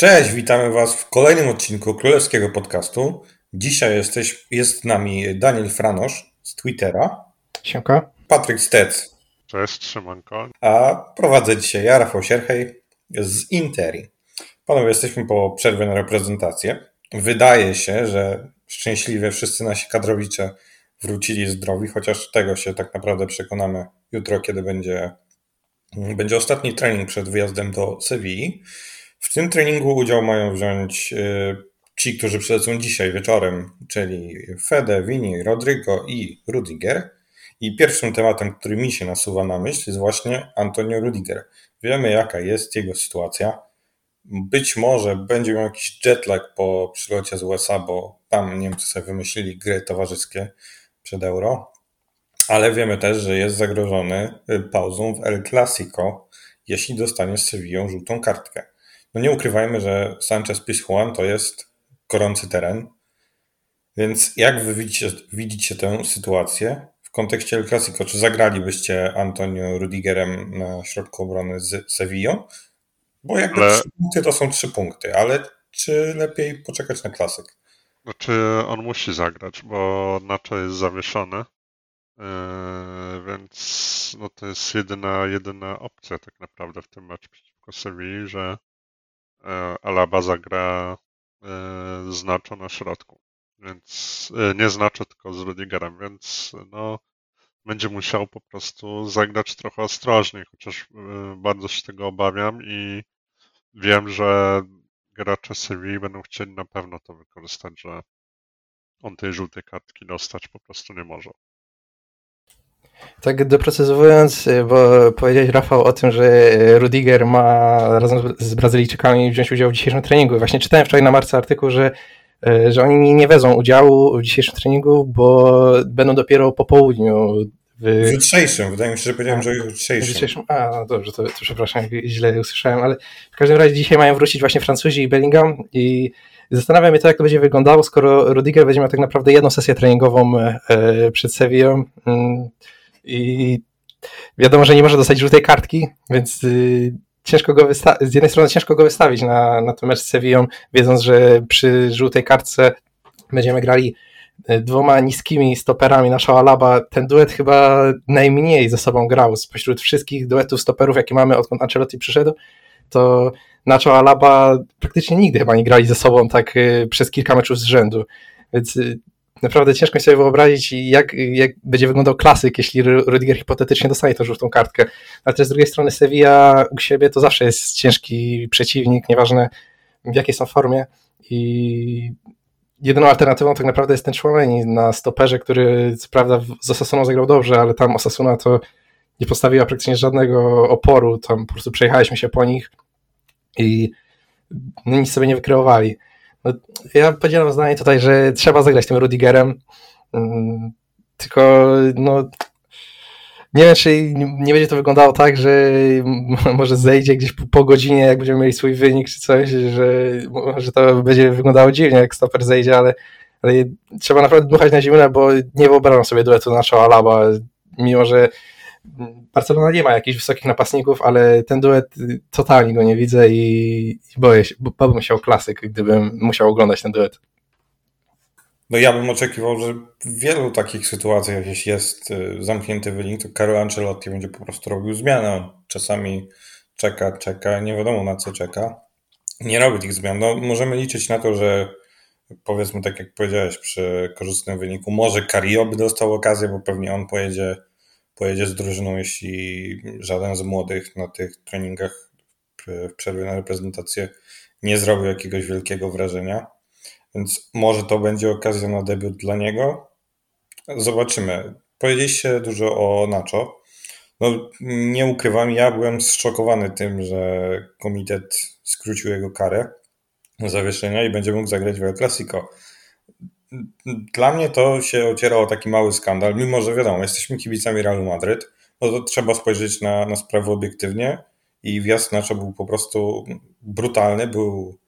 Cześć, witamy Was w kolejnym odcinku Królewskiego Podcastu. Dzisiaj jesteś, jest z nami Daniel Franosz z Twittera. Siemka. Patryk Stec. Cześć, Szymonko. A prowadzę dzisiaj ja, Rafał Sierchej z Interi. Panowie, jesteśmy po przerwie na reprezentację. Wydaje się, że szczęśliwie wszyscy nasi kadrowicze wrócili zdrowi, chociaż tego się tak naprawdę przekonamy jutro, kiedy będzie, będzie ostatni trening przed wyjazdem do Sewilli. W tym treningu udział mają wziąć y, ci, którzy przylecą dzisiaj wieczorem, czyli Fede, Vini, Rodrigo i Rudiger. I pierwszym tematem, który mi się nasuwa na myśl, jest właśnie Antonio Rudiger. Wiemy, jaka jest jego sytuacja. Być może będzie miał jakiś jetlag po przylocie z USA, bo tam Niemcy sobie wymyślili gry towarzyskie przed Euro. Ale wiemy też, że jest zagrożony pauzą w El Clasico, jeśli dostanie z Sevillą żółtą kartkę. No nie ukrywajmy, że Sanchez Pizjuan to jest gorący teren. Więc jak wy widzicie, widzicie tę sytuację w kontekście El Clasico? Czy zagralibyście Antonio Rudigerem na środku obrony z Sevillą? Bo jakby ale... trzy punkty to są trzy punkty, ale czy lepiej poczekać na klasyk? Znaczy on musi zagrać, bo Nacho jest zawieszony, yy, więc no to jest jedyna, jedyna opcja tak naprawdę w tym meczu przeciwko Sewilli, że Alaba zagra e, znaczo na środku. Więc e, nie znaczy tylko z Rudigerem, więc no, będzie musiał po prostu zagrać trochę ostrożniej, chociaż bardzo się tego obawiam i wiem, że gracze Sewilli będą chcieli na pewno to wykorzystać, że on tej żółtej kartki dostać po prostu nie może. Tak doprecyzowując, y, bo powiedziałeś Rafał o tym, że Rudiger ma razem z Brazylijczykami wziąć udział w dzisiejszym treningu. Właśnie czytałem wczoraj na marce artykuł, że, y, że oni nie wezmą udziału w dzisiejszym treningu, bo będą dopiero po południu. W jutrzejszym, wydaje mi się, że powiedziałem, że jutrzejszym. jutrzejszym. A, no dobrze, to, to przepraszam, źle usłyszałem, ale w każdym razie dzisiaj mają wrócić właśnie Francuzi i Bellingham i zastanawiam się to, jak to będzie wyglądało, skoro Rudiger będzie miał tak naprawdę jedną sesję treningową e, przed Sevillą. I wiadomo, że nie może dostać żółtej kartki, więc y, ciężko go z jednej strony ciężko go wystawić na, na ten mecz z Sevillą, wiedząc, że przy żółtej kartce będziemy grali y, dwoma niskimi stoperami nasza Alaba. Ten duet chyba najmniej ze sobą grał spośród wszystkich duetów stoperów, jakie mamy odkąd Ancelotti przyszedł, to Nacho Alaba praktycznie nigdy chyba nie grali ze sobą tak y, przez kilka meczów z rzędu. Więc naprawdę ciężko sobie wyobrazić, jak, jak będzie wyglądał klasyk, jeśli Rudiger hipotetycznie dostaje tą żółtą kartkę. Ale też z drugiej strony Sevilla u siebie to zawsze jest ciężki przeciwnik, nieważne w jakiej są formie. I jedyną alternatywą tak naprawdę jest ten Chouameni na stoperze, który co prawda z Osasuną zagrał dobrze, ale tam Osasuna to nie postawiła praktycznie żadnego oporu, tam po prostu przejechaliśmy się po nich i no, nic sobie nie wykreowali. No, ja podzielam zdanie tutaj, że trzeba zagrać tym Rudigerem. Mm, tylko no, nie wiem, czy nie będzie to wyglądało tak, że może zejdzie gdzieś po, po, godzinie, jak będziemy mieli swój wynik czy coś, że, że to będzie wyglądało dziwnie, jak stoper zejdzie, ale, ale trzeba naprawdę dmuchać na zimne, bo nie wyobrażam sobie duetu na Alaba, mimo że Barcelona nie ma jakichś wysokich napastników, ale ten duet totalnie go nie widzę i, boję się, bałbym się o klasyk, gdybym musiał oglądać ten duet. No ja bym oczekiwał, że w wielu takich sytuacjach, jeśli jest y, zamknięty wynik, to Carlo Ancelotti będzie po prostu robił zmianę. Czasami czeka, czeka, nie wiadomo na co czeka. Nie robi tych zmian. No, możemy liczyć na to, że powiedzmy tak jak powiedziałeś, przy korzystnym wyniku, może Cario by dostał okazję, bo pewnie on pojedzie pojedzie z drużyną, jeśli żaden z młodych na tych treningach w przerwie na reprezentację nie zrobił jakiegoś wielkiego wrażenia. Więc może to będzie okazja na debiut dla niego. Zobaczymy. Powiedzieliście dużo o Nacho. No, nie ukrywam, ja byłem zszokowany tym, że komitet skrócił jego karę zawieszenia i będzie mógł zagrać w El Clasico dla mnie to się ocierało taki mały skandal, mimo że wiadomo, jesteśmy kibicami Realu Madryt, no to trzeba spojrzeć na, na sprawę obiektywnie i wjazd był po prostu brutalny, był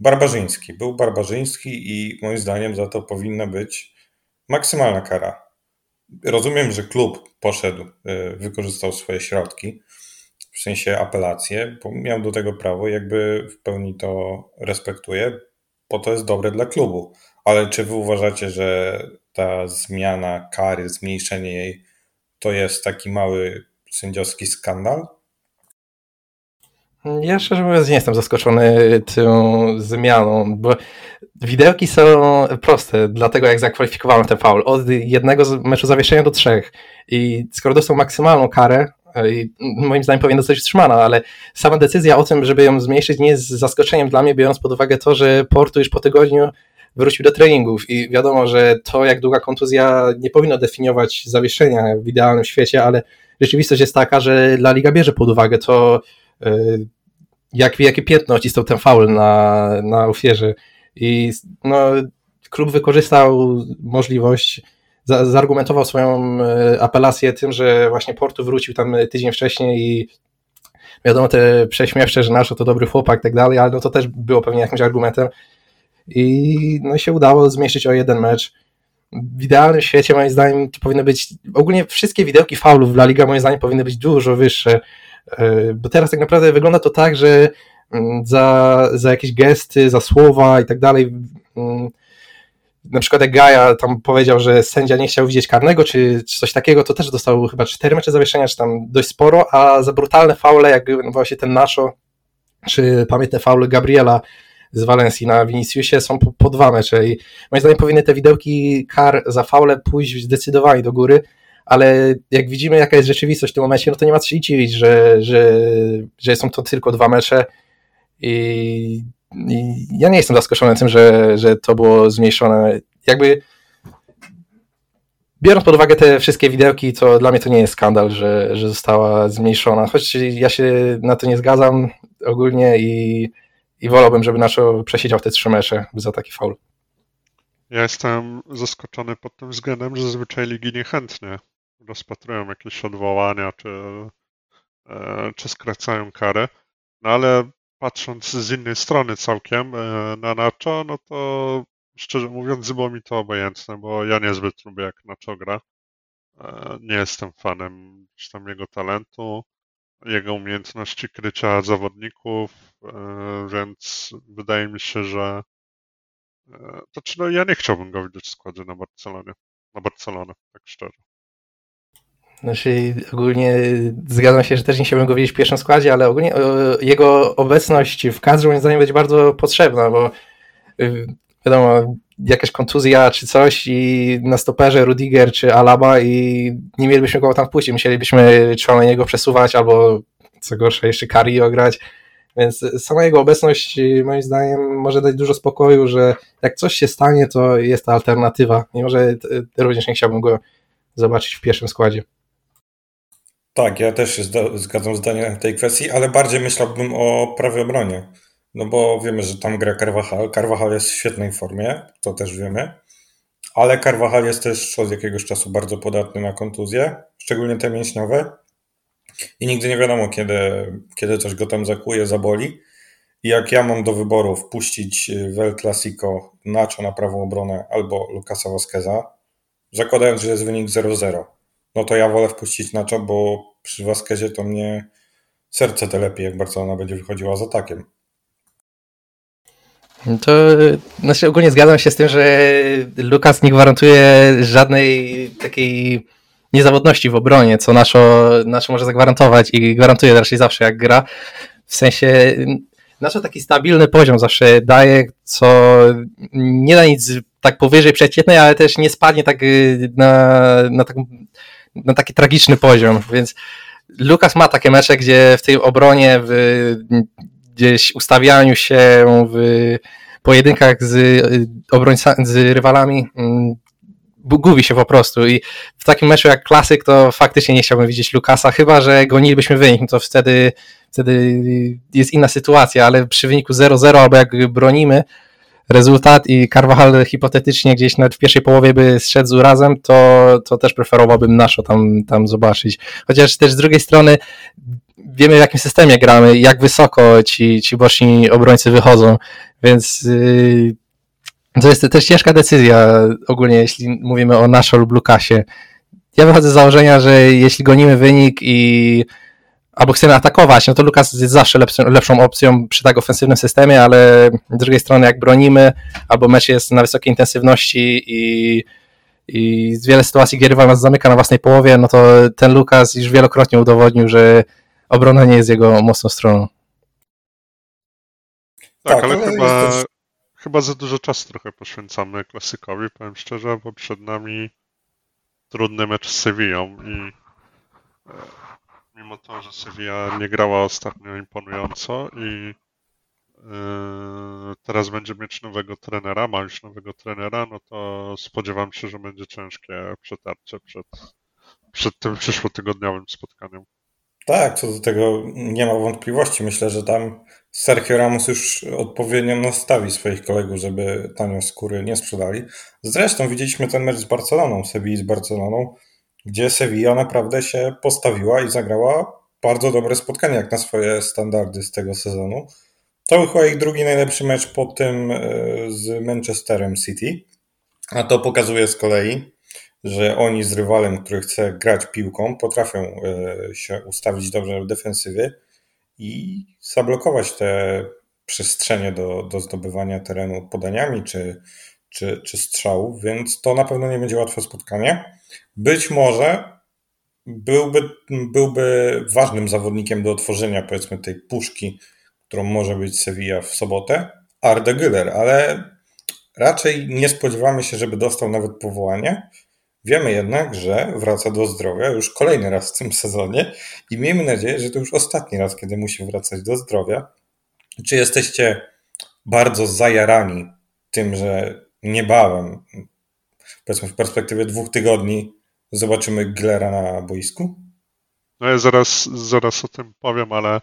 barbarzyński. Był barbarzyński i moim zdaniem za to powinna być maksymalna kara. Rozumiem, że klub poszedł, y, wykorzystał swoje środki, w sensie apelację, bo miał do tego prawo, jakby w pełni to respektuję, bo to jest dobre dla klubu. Ale czy wy uważacie, że ta zmiana kary, zmniejszenie jej, to jest taki mały sędziowski skandal? Ja szczerze mówiąc nie jestem zaskoczony tą zmianą, bo widełki są proste, dlatego jak zakwalifikowałem ten faul, od jednego meczu zawieszenia do trzech i skoro dostał maksymalną karę, moim zdaniem powinna zostać wstrzymana, ale sama decyzja o tym, żeby ją zmniejszyć nie jest zaskoczeniem dla mnie, biorąc pod uwagę to, że Portu już po tygodniu wrócił do treningów i wiadomo, że to jak długa kontuzja nie powinno definiować zawieszenia w idealnym świecie, ale rzeczywistość jest taka, że La Liga bierze pod uwagę to, y, jak, jakie piętno odcisnął ten faul na, na ofierze. I no, klub wykorzystał możliwość zaargumentował swoją y, apelację tym, że właśnie Portu wrócił tam tydzień wcześniej i wiadomo te prześmiewcze, że nasz to dobry chłopak i tak dalej, ale no to też było pewnie jakimś argumentem i no się udało zmieścić o jeden mecz. W idealnym świecie moim zdaniem to powinno być, ogólnie wszystkie widełki faulów w La Liga moim zdaniem powinny być dużo wyższe, e, bo teraz tak naprawdę wygląda to tak, że mm, za, za jakieś gesty, za słowa i tak dalej mm, na przykład jak Gaja tam powiedział, że sędzia nie chciał widzieć karnego, czy, czy coś takiego, to też dostał chyba cztery mecze zawieszenia, czy tam dość sporo, a za brutalne faule, jak właśnie ten Naszo, czy pamiętne faule Gabriela z Walencji na Viniciusie są po, po dwa mecze i moim zdaniem powinny te widełki kar za faule pójść zdecydowanie do góry, ale jak widzimy jaka jest rzeczywistość w tym momencie, no to nie ma co się dziwić, że, że, że są to tylko dwa mecze i, i ja nie jestem zaskoczony tym, że, że to było zmniejszone. Jakby biorąc pod uwagę te wszystkie widełki, to dla mnie to nie jest skandal, że, że została zmniejszona, choć ja się na to nie zgadzam ogólnie i i wolałbym, żeby Nacho przesiedział te trzy mecze za taki faul. Ja jestem zaskoczony pod tym względem, że zazwyczaj ligi niechętnie rozpatrują jakieś odwołania, czy, e, czy skracają karę. No ale patrząc z innej strony całkiem e, na Nacho, no to szczerze mówiąc było mi to obojętne, bo ja niezbyt lubię jak Nacho gra. E, nie jestem fanem tam jego talentu jego umiejętności krycia zawodników, e, więc wydaje mi się, że e, to czy no ja nie chciałbym go widzieć w składzie na Barcelonie, na Barcelonę, tak szczerze. Znaczy ogólnie zgadzam się, że też nie chciałbym go widzieć w pierwszym składzie, ale ogólnie e, jego obecność w kadrze moim zdaniem będzie bardzo potrzebna, bo wiadomo, jakaś kontuzja czy coś i na stoperze Rudiger czy Alaba i nie mielibyśmy go tam wpuścić, musielibyśmy niego przesuwać albo co gorsze jeszcze Cario grać, więc sama jego obecność moim zdaniem może dać dużo spokoju, że jak coś się stanie, to jest ta alternatywa, mimo że również nie chciałbym go zobaczyć w pierwszym składzie. Tak, ja też się zgadzam zdaniem w tej kwestii, ale bardziej myślałbym o prawej obronie. No bo wiemy, że tam gra Carvajal. Carvajal jest w świetnej formie, to też wiemy. Ale Carvajal jest też od jakiegoś czasu bardzo podatny na kontuzje, szczególnie te mięśniowe. I nigdy nie wiadomo, kiedy, kiedy coś go tam zakuje, zaboli. I jak ja mam do wyboru wpuścić w El Clasico Nacho na prawą obronę albo Lucasa Vasqueza, zakładając, że jest wynik 0-0, no to ja wolę wpuścić Nacho, bo przy Vasquezie to mnie serce te lepiej, jak Barcelona będzie wychodziła z atakiem. To znaczy ogólnie zgadzam się z tym, że Lukas nie gwarantuje żadnej takiej niezawodności w obronie, co naszo, naszo może zagwarantować i gwarantuje raczej zawsze jak gra. W sensie nasz taki stabilny poziom zawsze daje, co nie da nic tak powyżej przeciętnej, ale też nie spadnie tak na, na, tak, na taki tragiczny poziom, więc Lukas ma takie mecze, gdzie w tej obronie w gdzieś ustawianiu się w pojedynkach z, obrońcami, z rywalami mm, gubi się po prostu i w takim meczu jak klasyk to faktycznie nie chciałbym widzieć Lukasa, chyba że gonilibyśmy wynik, no to wtedy, wtedy jest inna sytuacja, ale przy wyniku 0-0 albo jak bronimy rezultat i Carvajal hipotetycznie gdzieś nawet w pierwszej połowie by zszedł z urazem, to, to też preferowałbym naszo tam, tam zobaczyć. Chociaż też z drugiej strony wiemy w jakim systemie gramy, jak wysoko ci, ci boczni obrońcy wychodzą, więc yy, to jest też ciężka decyzja ogólnie, jeśli mówimy o naszo lub Lukasie. Ja wychodzę z założenia, że jeśli gonimy wynik i albo chcemy atakować, no to Lukas jest zawsze lepszą, lepszą opcją przy tak ofensywnym systemie, ale z drugiej strony jak bronimy, albo mecz jest na wysokiej intensywności i, i wiele sytuacji, gdzie rywal nas zamyka na własnej połowie, no to ten Lukas już wielokrotnie udowodnił, że obrona nie jest jego mocną stroną. Tak, tak ale, ale chyba, też... chyba za dużo czasu trochę poświęcamy klasykowi, powiem szczerze, bo przed nami trudny mecz z Sevillą i e, mimo to, że Sevilla nie grała ostatnio imponująco i yy, teraz będzie mieć nowego trenera, ma już nowego trenera, no to spodziewam się, że będzie ciężkie przetarcie przed, przed tym przyszłotygodniowym spotkaniem. Tak, co do tego nie ma wątpliwości. Myślę, że tam Sergio Ramos już odpowiednio nastawi swoich kolegów, żeby tanio skóry nie sprzedali. Zresztą widzieliśmy ten mecz z Barceloną, Sevilli z Barceloną, gdzie Sevilla naprawdę się postawiła i zagrała bardzo dobre spotkanie, jak na swoje standardy z tego sezonu. To był chyba ich drugi najlepszy mecz po tym e, z Manchesterem City. A to pokazuje z kolei, że oni z rywalem, który chce grać piłką, potrafią e, się ustawić dobrze w defensywie i zablokować te przestrzenie do, do zdobywania terenu podaniami czy, czy, czy strzałów, więc to na pewno nie będzie łatwe spotkanie. Być może byłby, byłby ważnym zawodnikiem do otworzenia powiedzmy tej puszki, którą może być Sevilla w sobotę, Arda Güler, ale raczej nie spodziewamy się, żeby dostał nawet powołanie. Wiemy jednak, że wraca do zdrowia już kolejny raz w tym sezonie i miejmy nadzieję, że to już ostatni raz, kiedy musi wracać do zdrowia. Czy jesteście bardzo zajarani tym, że niebawem, powiedzmy w perspektywie dwóch tygodni, zobaczymy Glera na boisku? No ja zaraz, zaraz o tym powiem, ale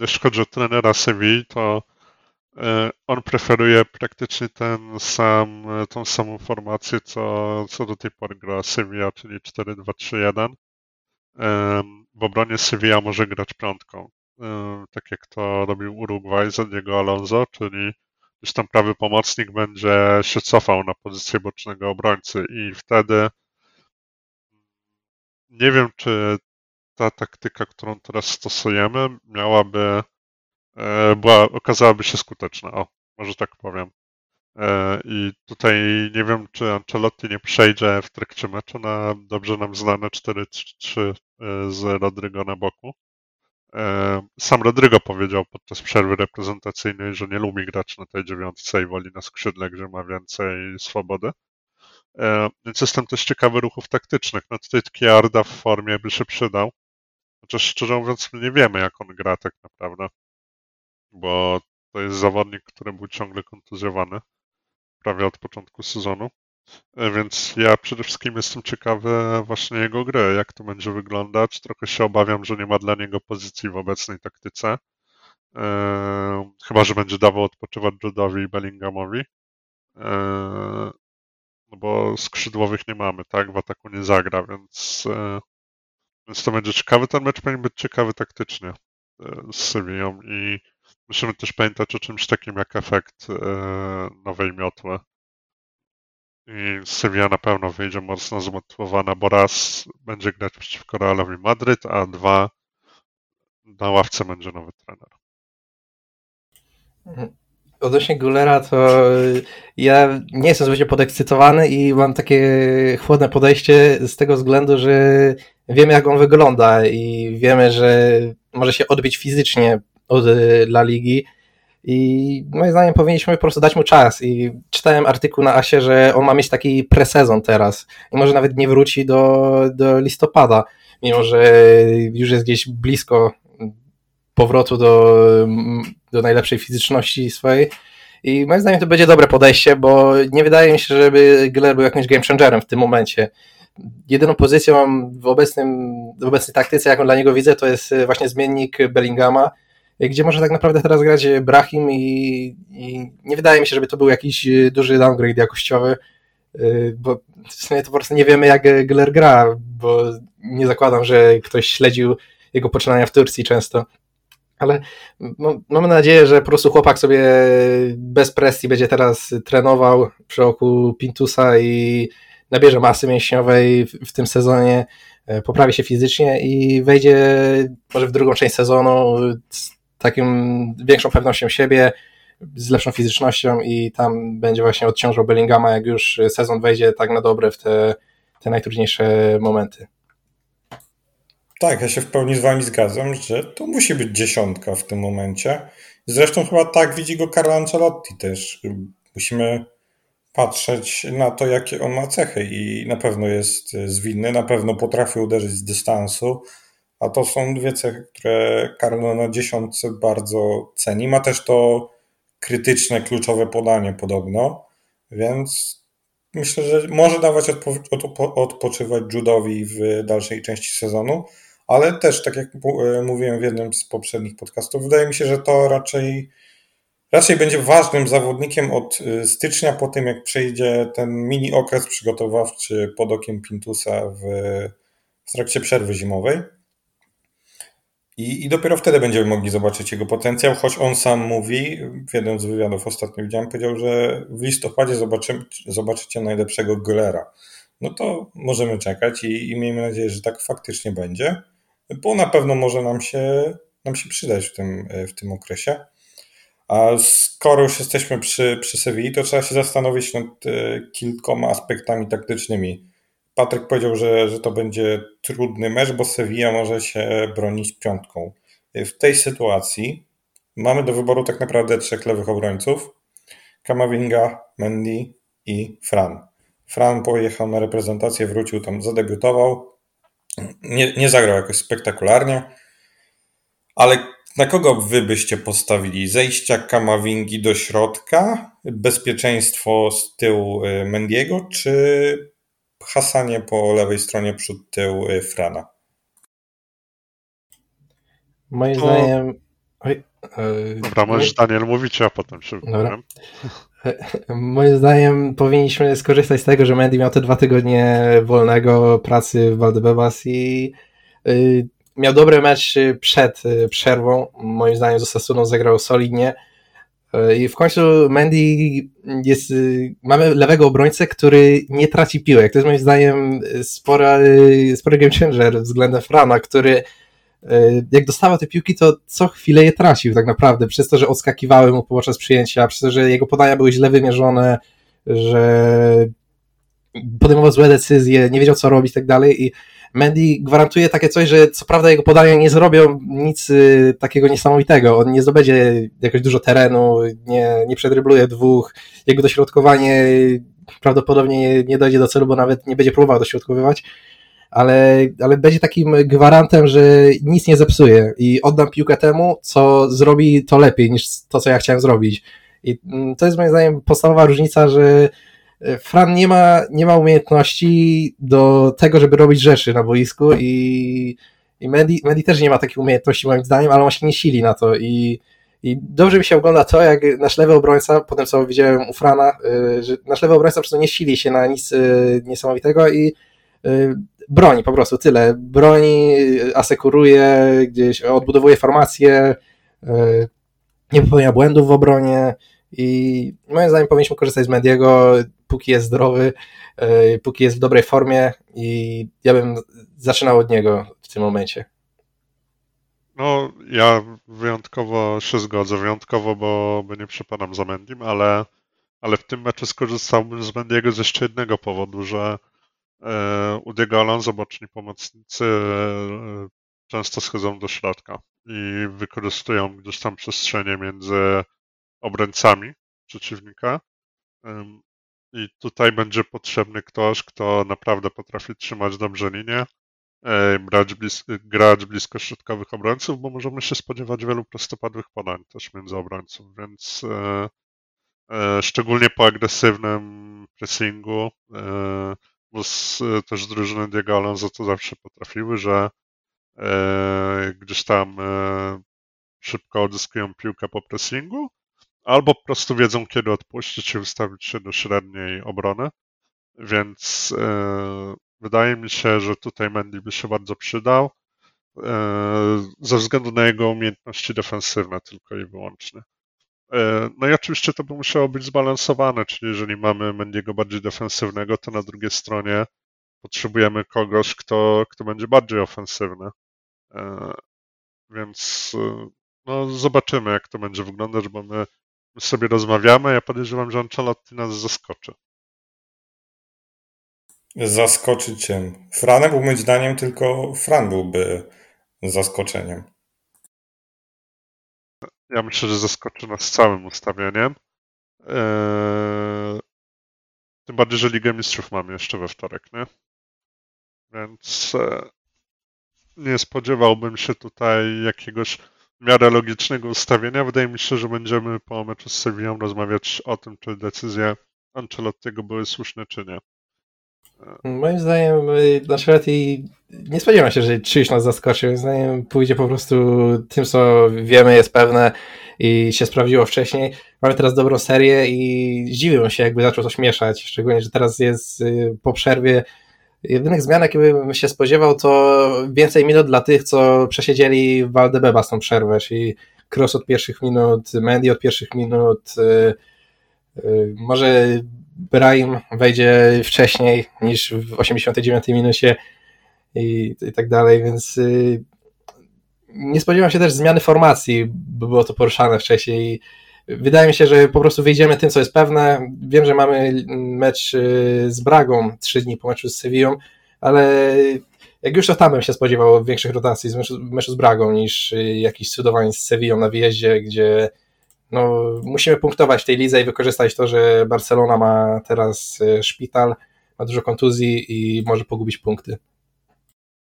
jeśli chodzi o trenera Sevilla, to on preferuje praktycznie ten sam, tą samą formację, co, co do tej pory gra Sevilla, czyli 4-2-3-1. Um, w obronie Sevilla może grać piątką, tak jak to robił Uruguay za Diego Alonso, czyli gdzieś tam prawy pomocnik będzie się cofał na pozycję bocznego obrońcy i wtedy nie wiem, czy ta taktyka, którą teraz stosujemy, miałaby, e, była, okazałaby się skuteczna. O, może tak powiem. E, I tutaj nie wiem, czy Ancelotti nie przejdzie w trakcie meczu na dobrze nam znane 4-3 e, z Rodrygo na boku. Sam Rodrygo powiedział podczas przerwy reprezentacyjnej, że nie lubi grać na tej dziewiątce i woli na skrzydle, gdzie ma więcej swobody. E, więc jestem też ciekawy ruchów taktycznych. No tutaj Kiarda w formie by się przydał. Chociaż szczerze mówiąc nie wiemy, jak on gra tak naprawdę. Bo to jest zawodnik, który był ciągle kontuzjowany. Prawie od początku sezonu. E, więc ja przede wszystkim jestem ciekawy właśnie jego gry, jak to będzie wyglądać. Trochę się obawiam, że nie ma dla niego pozycji w obecnej taktyce. Eee, chyba, że będzie dawał odpoczywać Judowi i Bellinghamowi. Eee, no bo skrzydłowych nie mamy, tak? W ataku nie zagra, więc, e, więc to będzie ciekawy. Ten mecz powinien być ciekawy taktycznie e, z Sewillą i musimy też pamiętać o czymś takim jak efekt e, nowej miotły. I Sevilla na pewno wyjdzie mocno zmotywowana, bo raz będzie grać przeciwko Realowi Madryt, a dwa na ławce będzie nowy trener. Mhm odnośnie Gullera, to ja nie jestem zbyt podekscytowany i mam takie chłodne podejście z tego względu, że wiemy jak on wygląda i wiemy, że może się odbić fizycznie od La Ligi. I moim zdaniem powinniśmy po prostu dać mu czas. I czytałem artykuł na Asie, że on ma mieć taki presezon teraz. I może nawet nie wróci do, do listopada, mimo że już jest gdzieś blisko powrotu do, do najlepszej fizyczności swojej. I moim zdaniem to będzie dobre podejście, bo nie wydaje mi się, żeby Giller był jakimś game changerem w tym momencie. Jedyną pozycją w, obecnym, w obecnej taktyce, jaką dla niego widzę, to jest właśnie zmiennik Bellingama, gdzie może tak naprawdę teraz grać Brahim i, i nie wydaje mi się, żeby to był jakiś duży downgrade jakościowy, bo w sumie to po prostu nie wiemy, jak Giller gra, bo nie zakładam, że ktoś śledził jego poczynania w Turcji często. Ale mamy nadzieję, że po prostu chłopak sobie bez presji będzie teraz trenował przy oku Pintusa i nabierze masy mięśniowej w, tym sezonie, poprawi się fizycznie i wejdzie może w drugą część sezonu takim większą pewnością siebie, z lepszą fizycznością i tam będzie właśnie odciążał Bellingama, jak już sezon wejdzie tak na dobre w te, te najtrudniejsze momenty. Tak, ja się w pełni z wami zgadzam, że to musi być dziesiątka w tym momencie. Zresztą chyba tak widzi go Carlo Ancelotti też. Musimy patrzeć na to, jakie on ma cechy i na pewno jest zwinny, na pewno potrafi uderzyć z dystansu, a to są dwie cechy, które Carlo na dziesiątce bardzo ceni. Ma też to krytyczne, kluczowe podanie podobno, więc myślę, że może dawać odpo odpo odpoczywać Judowi w dalszej części sezonu, ale też, tak jak e, mówiłem w jednym z poprzednich podcastów, wydaje mi się, że to raczej, raczej będzie ważnym zawodnikiem od e, stycznia, po tym jak przejdzie ten mini okres przygotowawczy pod okiem Pintusa w, w trakcie przerwy zimowej. I, I dopiero wtedy będziemy mogli zobaczyć jego potencjał, choć on sam mówi, w jednym z wywiadów ostatnio widziałem, powiedział, że w listopadzie zobaczymy, zobaczycie najlepszego golera. No to możemy czekać i, i miejmy nadzieję, że tak faktycznie będzie bo na pewno może nam się, nam się przydać w tym, w tym okresie. A skoro już jesteśmy przy, przy Sewilli, to trzeba się zastanowić nad e, kilkoma aspektami taktycznymi. Patryk powiedział, że, że to będzie trudny mecz, bo Sevilla może się bronić piątką. W tej sytuacji mamy do wyboru tak naprawdę trzech lewych obrońców. Kamavinga, Mendy i Fran. Fran pojechał na reprezentację, wrócił tam, zadebiutował nie, nie zagrał jakoś spektakularnie, ale na kogo wy byście postawili? Zejścia Kamawingi do środka, bezpieczeństwo z tyłu y, Mendiego, czy hasanie po lewej stronie przód tył y, Frana? Moim to... zdaniem. Oj, yy... Dobra, możesz Daniel mówić, a potem się Dobra. Moim zdaniem powinniśmy skorzystać z tego, że Mendy miał te dwa tygodnie wolnego pracy w Valdebebas i y, miał dobry mecz przed y, przerwą. Moim zdaniem z Osasuną zagrał solidnie. Y, I w końcu Mendy jest, mamy lewego obrońcę, który nie traci piłek. To jest moim zdaniem spora, spory game changer względem Frana, który E, jak dostawał te piłki, to co chwilę je tracił tak naprawdę, przez to, że odskakiwały mu podczas przyjęcia, przez to, że jego podania były źle wymierzone, że podejmował złe decyzje, nie wiedział co robić i tak dalej i Mendy gwarantuje takie coś, że co prawda jego podania nie zrobią nic y, takiego niesamowitego, on nie zdobędzie jakoś dużo terenu, nie, nie przedrybluje dwóch, jego dośrodkowanie prawdopodobnie nie, dojdzie do celu, bo nawet nie będzie próbował dośrodkowywać, ale, ale będzie takim gwarantem, że nic nie zepsuje. I oddam piłkę temu, co zrobi to lepiej niż to, co ja chciałem zrobić. I mm, to jest moim zdaniem podstawowa różnica, że Fran nie ma, nie ma umiejętności do tego, żeby robić rzeczy na boisku i, i Mendy, Mendy też nie ma takiej umiejętności moim zdaniem, ale on się nie sili na to i, i dobrze mi się ogląda to, jak nasz lewy obrońca, potem co widziałem u Frana, e, że nasz lewy obrońca po prostu nie sili się na nic e, niesamowitego i broni po prostu, tyle. Broni, asekuruje, gdzieś odbudowuje formację, e, nie popełnia błędów w obronie i moim zdaniem powinniśmy korzystać z Mediego, póki jest zdrowy, e, póki jest w dobrej formie i ja bym zaczynał od niego w tym momencie. No, ja wyjątkowo się zgodzę, wyjątkowo, bo, bo nie przepadam za Mendim, ale, ale w tym meczu skorzystałbym z Mendiego z jeszcze jednego powodu, że E, u Diego Alonso boczni pomocnicy e, często schodzą do środka i wykorzystują gdzieś tam przestrzenie między obrońcami przeciwnika. I tutaj będzie potrzebny ktoś, kto naprawdę potrafi trzymać dobrze linię, e, grać, blis grać blisko środkowych obrońców, bo możemy się spodziewać wielu prostopadłych podań też między obrońców, więc szczególnie po agresywnym pressingu bo z, też drużyny Diego Alonso to zawsze potrafiły, że e, gdzieś tam e, szybko odzyskują piłkę po pressingu, albo po prostu wiedzą, kiedy odpuścić i wystawić się do średniej obrony. Więc e, wydaje mi się, że tutaj Mendy by się bardzo przydał e, ze względu na jego umiejętności defensywne tylko i wyłącznie. E, no i oczywiście to by musiało być zbalansowane, czyli jeżeli mamy Mendiego bardziej defensywnego, to na drugiej stronie potrzebujemy kogoś, kto, kto będzie bardziej ofensywny. Więc no, zobaczymy, jak to będzie wyglądać, bo my, my sobie rozmawiamy. Ja podejrzewam, że Ancelotti nas zaskoczy. Zaskoczyć cię Franem, bo moim zdaniem tylko Fran byłby zaskoczeniem. Ja myślę, że zaskoczy nas całym ustawieniem. Eee... Tym bardziej, że Ligę Mistrzów mamy jeszcze we wtorek, nie? Więc e... nie spodziewałbym się tutaj jakiegoś miarę logicznego ustawienia. Wydaje mi się, że będziemy po meczu z Sevillą rozmawiać o tym, czy decyzje Ancelottiego były słuszne, czy nie. Moim zdaniem Ancelotti nie spodziewam się, że czyjś nas zaskoczy. Moim zdaniem pójdzie po prostu tym, co wiemy, jest pewne i się sprawdziło wcześniej. Mamy teraz dobrą serię i zdziwiłem się, jakby zaczął coś mieszać. Szczególnie, że teraz jest y, po przerwie Jedynych zmian, jakie bym się spodziewał, to więcej minut dla tych, co przesiedzieli w Waldebeba z tą przerwę, czyli Cross od pierwszych minut, Mendy od pierwszych minut, y, y, może Brahim wejdzie wcześniej niż w 89 minucie i, i tak dalej, więc y, nie spodziewam się też zmiany formacji, bo było to poruszane wcześniej Wydaje mi się, że po prostu wyjdziemy tym, co jest pewne. Wiem, że mamy mecz y, z Bragą trzy dni po meczu z Sevillą, ale jak już to tam bym się spodziewał większych rotacji z meczu, meczu z Bragą niż y, jakichś cudowań z Sevillą na wyjeździe, gdzie no, musimy punktować w tej lidze i wykorzystać to, że Barcelona ma teraz y, szpital, ma dużo kontuzji i może pogubić punkty.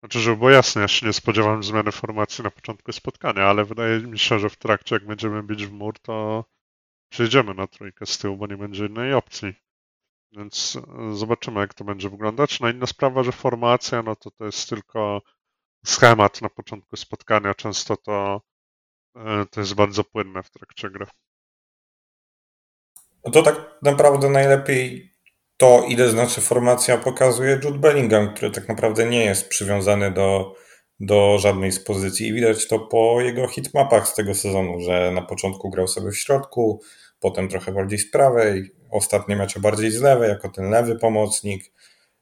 Znaczy, żeby było jasne, ja się nie spodziewałem zmiany formacji na początku spotkania, ale wydaje mi się, że w trakcie, jak będziemy bić w mur, to przejdziemy na trójkę z tyłu, bo nie będzie innej opcji. Więc e, zobaczymy, jak to będzie wyglądać. No inna sprawa, że formacja, no to to jest tylko schemat na początku spotkania. Często to, e, to jest bardzo płynne w trakcie gry. No to tak naprawdę najlepiej to, ile znaczy formacja, pokazuje Jude Bellingham, który tak naprawdę nie jest przywiązany do, do żadnej z pozycji. I widać to po jego hitmapach z tego sezonu, że na początku grał sobie w środku, potem trochę bardziej z prawej, ostatnie mecze bardziej z lewej, jako ten lewy pomocnik.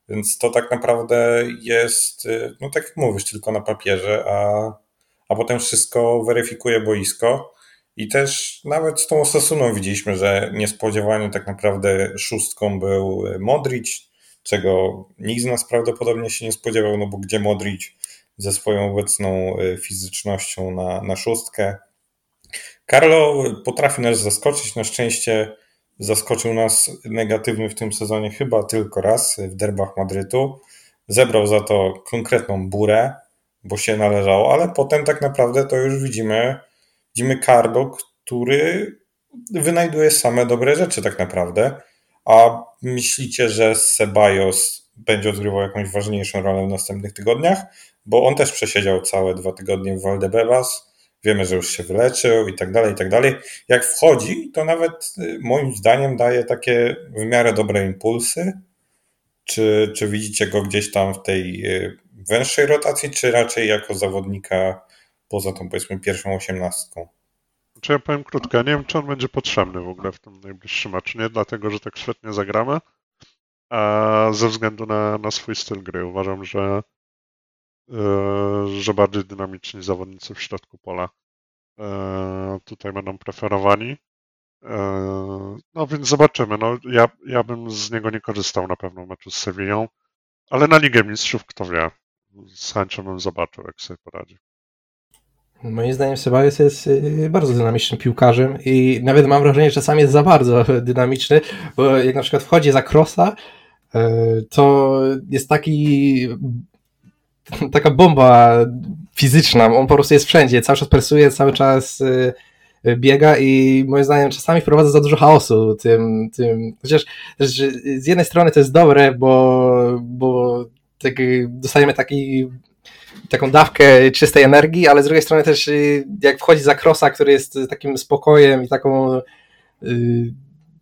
Więc to tak naprawdę jest, no tak jak mówisz, tylko na papierze, a, a potem wszystko weryfikuje boisko. I też nawet z tą Osasuną widzieliśmy, że niespodziewanie tak naprawdę szóstką był Modric, czego nikt z nas prawdopodobnie się nie spodziewał, no bo gdzie Modric ze swoją obecną e, fizycznością na, na szóstkę. Carlo potrafi nas zaskoczyć, na szczęście zaskoczył nas negatywnie w tym sezonie chyba tylko raz w derbach Madrytu. Zebrał za to konkretną burę, bo się należało, ale potem tak naprawdę to już widzimy widzimy Carlo, który wynajduje same dobre rzeczy tak naprawdę. A myślicie, że Sebajos będzie odgrywał jakąś ważniejszą rolę w następnych tygodniach? Bo on też przesiedział całe dwa tygodnie w Valdebebas. Wiemy, że już się wyleczył i tak dalej, i tak dalej. Jak wchodzi, to nawet y, moim zdaniem daje takie w miarę dobre impulsy. Czy, czy widzicie go gdzieś tam w tej y, węższej rotacji, czy raczej jako zawodnika poza tą powiedzmy pierwszą osiemnastką. Czy ja powiem krótko, ja nie wiem, czy on będzie potrzebny w ogóle w tym najbliższym meczu. Nie dlatego, że tak świetnie zagramy, a ze względu na, na swój styl gry. Uważam, że, yy, że bardziej dynamiczni zawodnicy w środku pola yy, tutaj będą preferowani. Yy, no więc zobaczymy. No, ja, ja bym z niego nie korzystał na pewno w meczu z Sewillą, ale na Ligę Mistrzów kto wie. Z chęcią bym zobaczył, jak sobie poradzi. Moim zdaniem Sebajos jest y, bardzo dynamicznym piłkarzem i nawet mam wrażenie, że czasami jest za bardzo dynamiczny, bo jak na przykład wchodzi za krosa, y, to jest taki taka bomba fizyczna, on po prostu jest wszędzie, cały czas presuje, cały czas y, biega i moim zdaniem czasami wprowadza za dużo chaosu tym, tym chociaż z jednej strony to jest dobre, bo, bo tak, dostajemy taki taką dawkę czystej energii, ale z drugiej strony też y, jak wchodzi za krosa, który jest takim spokojem i taką y,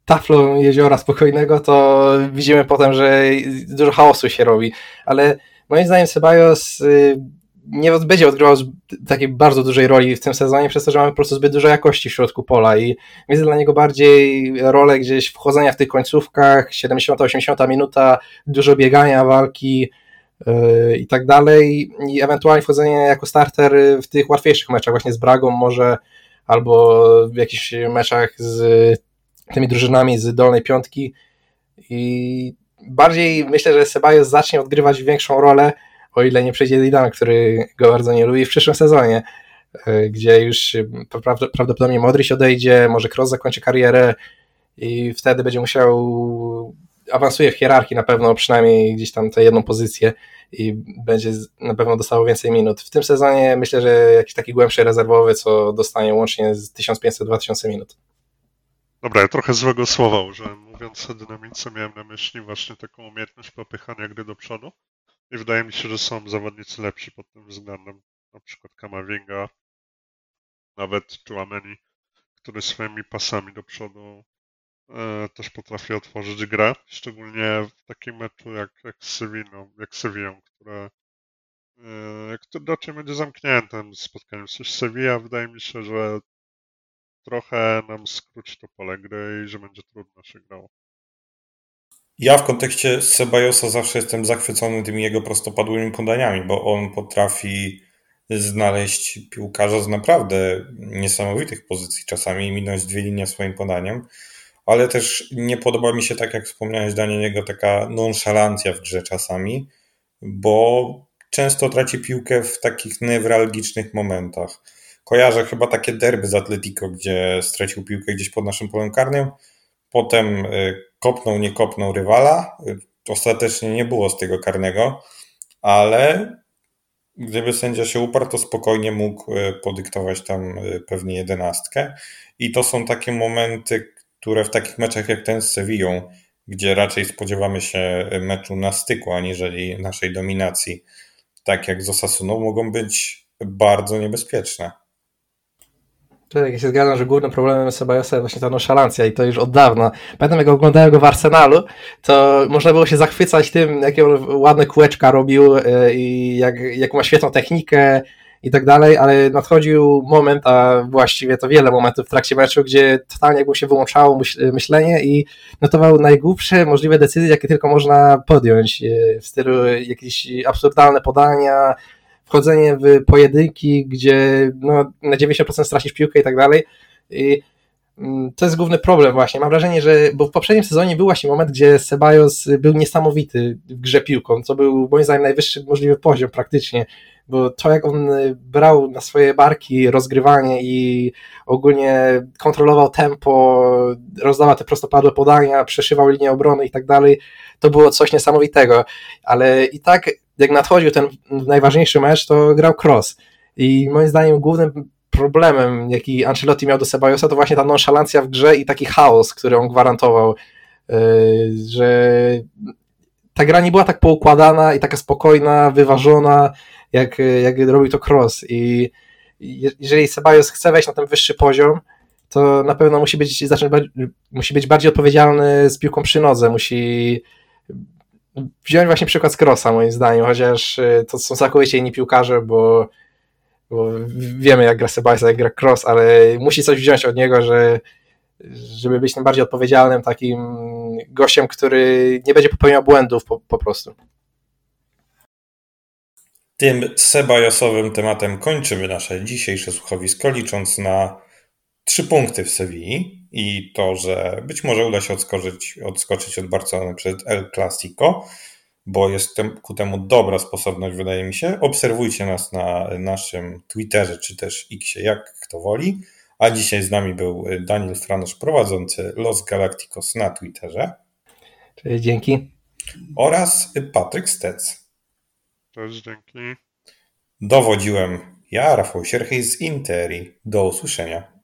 taflą jeziora spokojnego, to widzimy potem, że dużo chaosu się robi. Ale moim zdaniem Ceballos y, nie będzie odgrywał takiej bardzo dużej roli w tym sezonie, przez to, że mamy po prostu zbyt dużo jakości w środku pola i widzę dla niego bardziej rolę gdzieś wchodzenia w tych końcówkach, 70-80 minuta, dużo biegania, walki, i tak dalej. I ewentualnie wchodzenie jako starter w tych łatwiejszych meczach właśnie z Bragą może albo w jakichś meczach z tymi drużynami z dolnej piątki. I bardziej myślę, że Sebajos zacznie odgrywać większą rolę, o ile nie przejdzie Zidane, który go bardzo nie lubi w przyszłym sezonie, e, gdzie już prawdopodobnie Modric odejdzie, może Kroos zakończy karierę i wtedy będzie musiał awansuje w hierarchii na pewno, przynajmniej gdzieś tam tę jedną pozycję i będzie na pewno dostało więcej minut. W tym sezonie myślę, że jakiś taki głębszy rezerwowy, co dostanie łącznie z 1500-2000 minut. Dobra, ja trochę złego słowa użyłem. Mówiąc o dynamice, miałem na myśli właśnie taką umiejętność popychania gry do przodu. I wydaje mi się, że są zawodnicy lepsi pod tym względem. Na przykład Kamavinga, nawet Chouameni, który swoimi pasami do przodu też potrafi otworzyć grę. Szczególnie w takim meczu jak, jak z Sevillą, jak Sevillą, które, e, które raczej będzie zamkniętym spotkaniem. Coś Sevilla wydaje mi się, że trochę nam skróci to pole gry i że będzie trudno się grało. Ja w kontekście Sebajosa zawsze jestem zachwycony tymi jego prostopadłymi podaniami, bo on potrafi znaleźć piłkarza z naprawdę niesamowitych pozycji, czasami minąć dwie linie swoim podaniem, ale też nie podoba mi się, tak jak wspomniałeś, Daniel, taka nonszalancja w grze czasami, bo często traci piłkę w takich newralgicznych momentach. Kojarzę chyba takie derby z Atletico, gdzie stracił piłkę gdzieś pod naszym polem karnym, potem y, kopnął, nie kopnął rywala. Y, ostatecznie nie było z tego karnego, ale gdyby sędzia się uparł, to spokojnie mógł y, podyktować tam pewnie jedenastkę. I to są takie momenty, które w takich meczach jak ten z Sevillą, gdzie raczej spodziewamy się meczu na styku, aniżeli naszej dominacji, tak jak z Osasuną, mogą być bardzo niebezpieczne. Tak, ja się zgadzam, że głównym problemem Sebajosa jest właśnie ta nonszalancja i to już od dawna. Pamiętam, jak oglądałem go w Arsenalu, to można było się zachwycać tym, jakie on ładne kółeczka robił e, i jak, jak ma świetną technikę i tak dalej, ale nadchodził moment, a właściwie to wiele momentów w trakcie meczu, gdzie totalnie jakby się wyłączało myślenie i notował najgłupsze możliwe decyzje, jakie tylko można podjąć e, w stylu jakieś absurdalne podania, wchodzenie w pojedynki, gdzie no, na 90% stracisz piłkę i tak dalej. I to jest główny problem właśnie. Mam wrażenie, że bo w poprzednim sezonie był właśnie moment, gdzie Sebajos był niesamowity w grze piłką, co był moim zdaniem najwyższy możliwy poziom praktycznie, bo to jak on brał na swoje barki rozgrywanie i ogólnie kontrolował tempo, rozdawał te prostopadłe podania, przeszywał linię obrony i tak dalej, to było coś niesamowitego, ale i tak jak nadchodził ten najważniejszy mecz, to grał cross. I moim zdaniem głównym problemem, jaki Ancelotti miał do Sebajosa, to właśnie ta nonszalancja w grze i taki chaos, który on gwarantował, yy, że ta gra nie była tak poukładana i taka spokojna, wyważona, jak, jak robił to Cross. I jeżeli Sebajos chce wejść na ten wyższy poziom, to na pewno musi być, zacząć, musi być bardziej odpowiedzialny z piłką przy nodze, musi wziąć właśnie przykład z Crossa moim zdaniem, chociaż y, to są całkowicie inni piłkarze, bo, bo wiemy jak gra Sebastian, jak gra Cross, ale musi coś wziąć od niego, że żeby być tym bardziej odpowiedzialnym takim gościem, który nie będzie popełniał błędów po, po prostu. Tym sebajosowym tematem kończymy nasze dzisiejsze słuchowisko, licząc na trzy punkty w Sewilli i to, że być może uda się odskoczyć, odskoczyć od Barcelony przed El Clasico, bo jest ku temu dobra sposobność, wydaje mi się. Obserwujcie nas na naszym Twitterze czy też Xie, jak kto woli. A dzisiaj z nami był Daniel Franosz, prowadzący Los Galacticos na Twitterze. Cześć, dzięki. Oraz Patryk Stec. Cześć, dzięki. Dowodziłem ja, Rafał Sierchej z Interi. Do usłyszenia.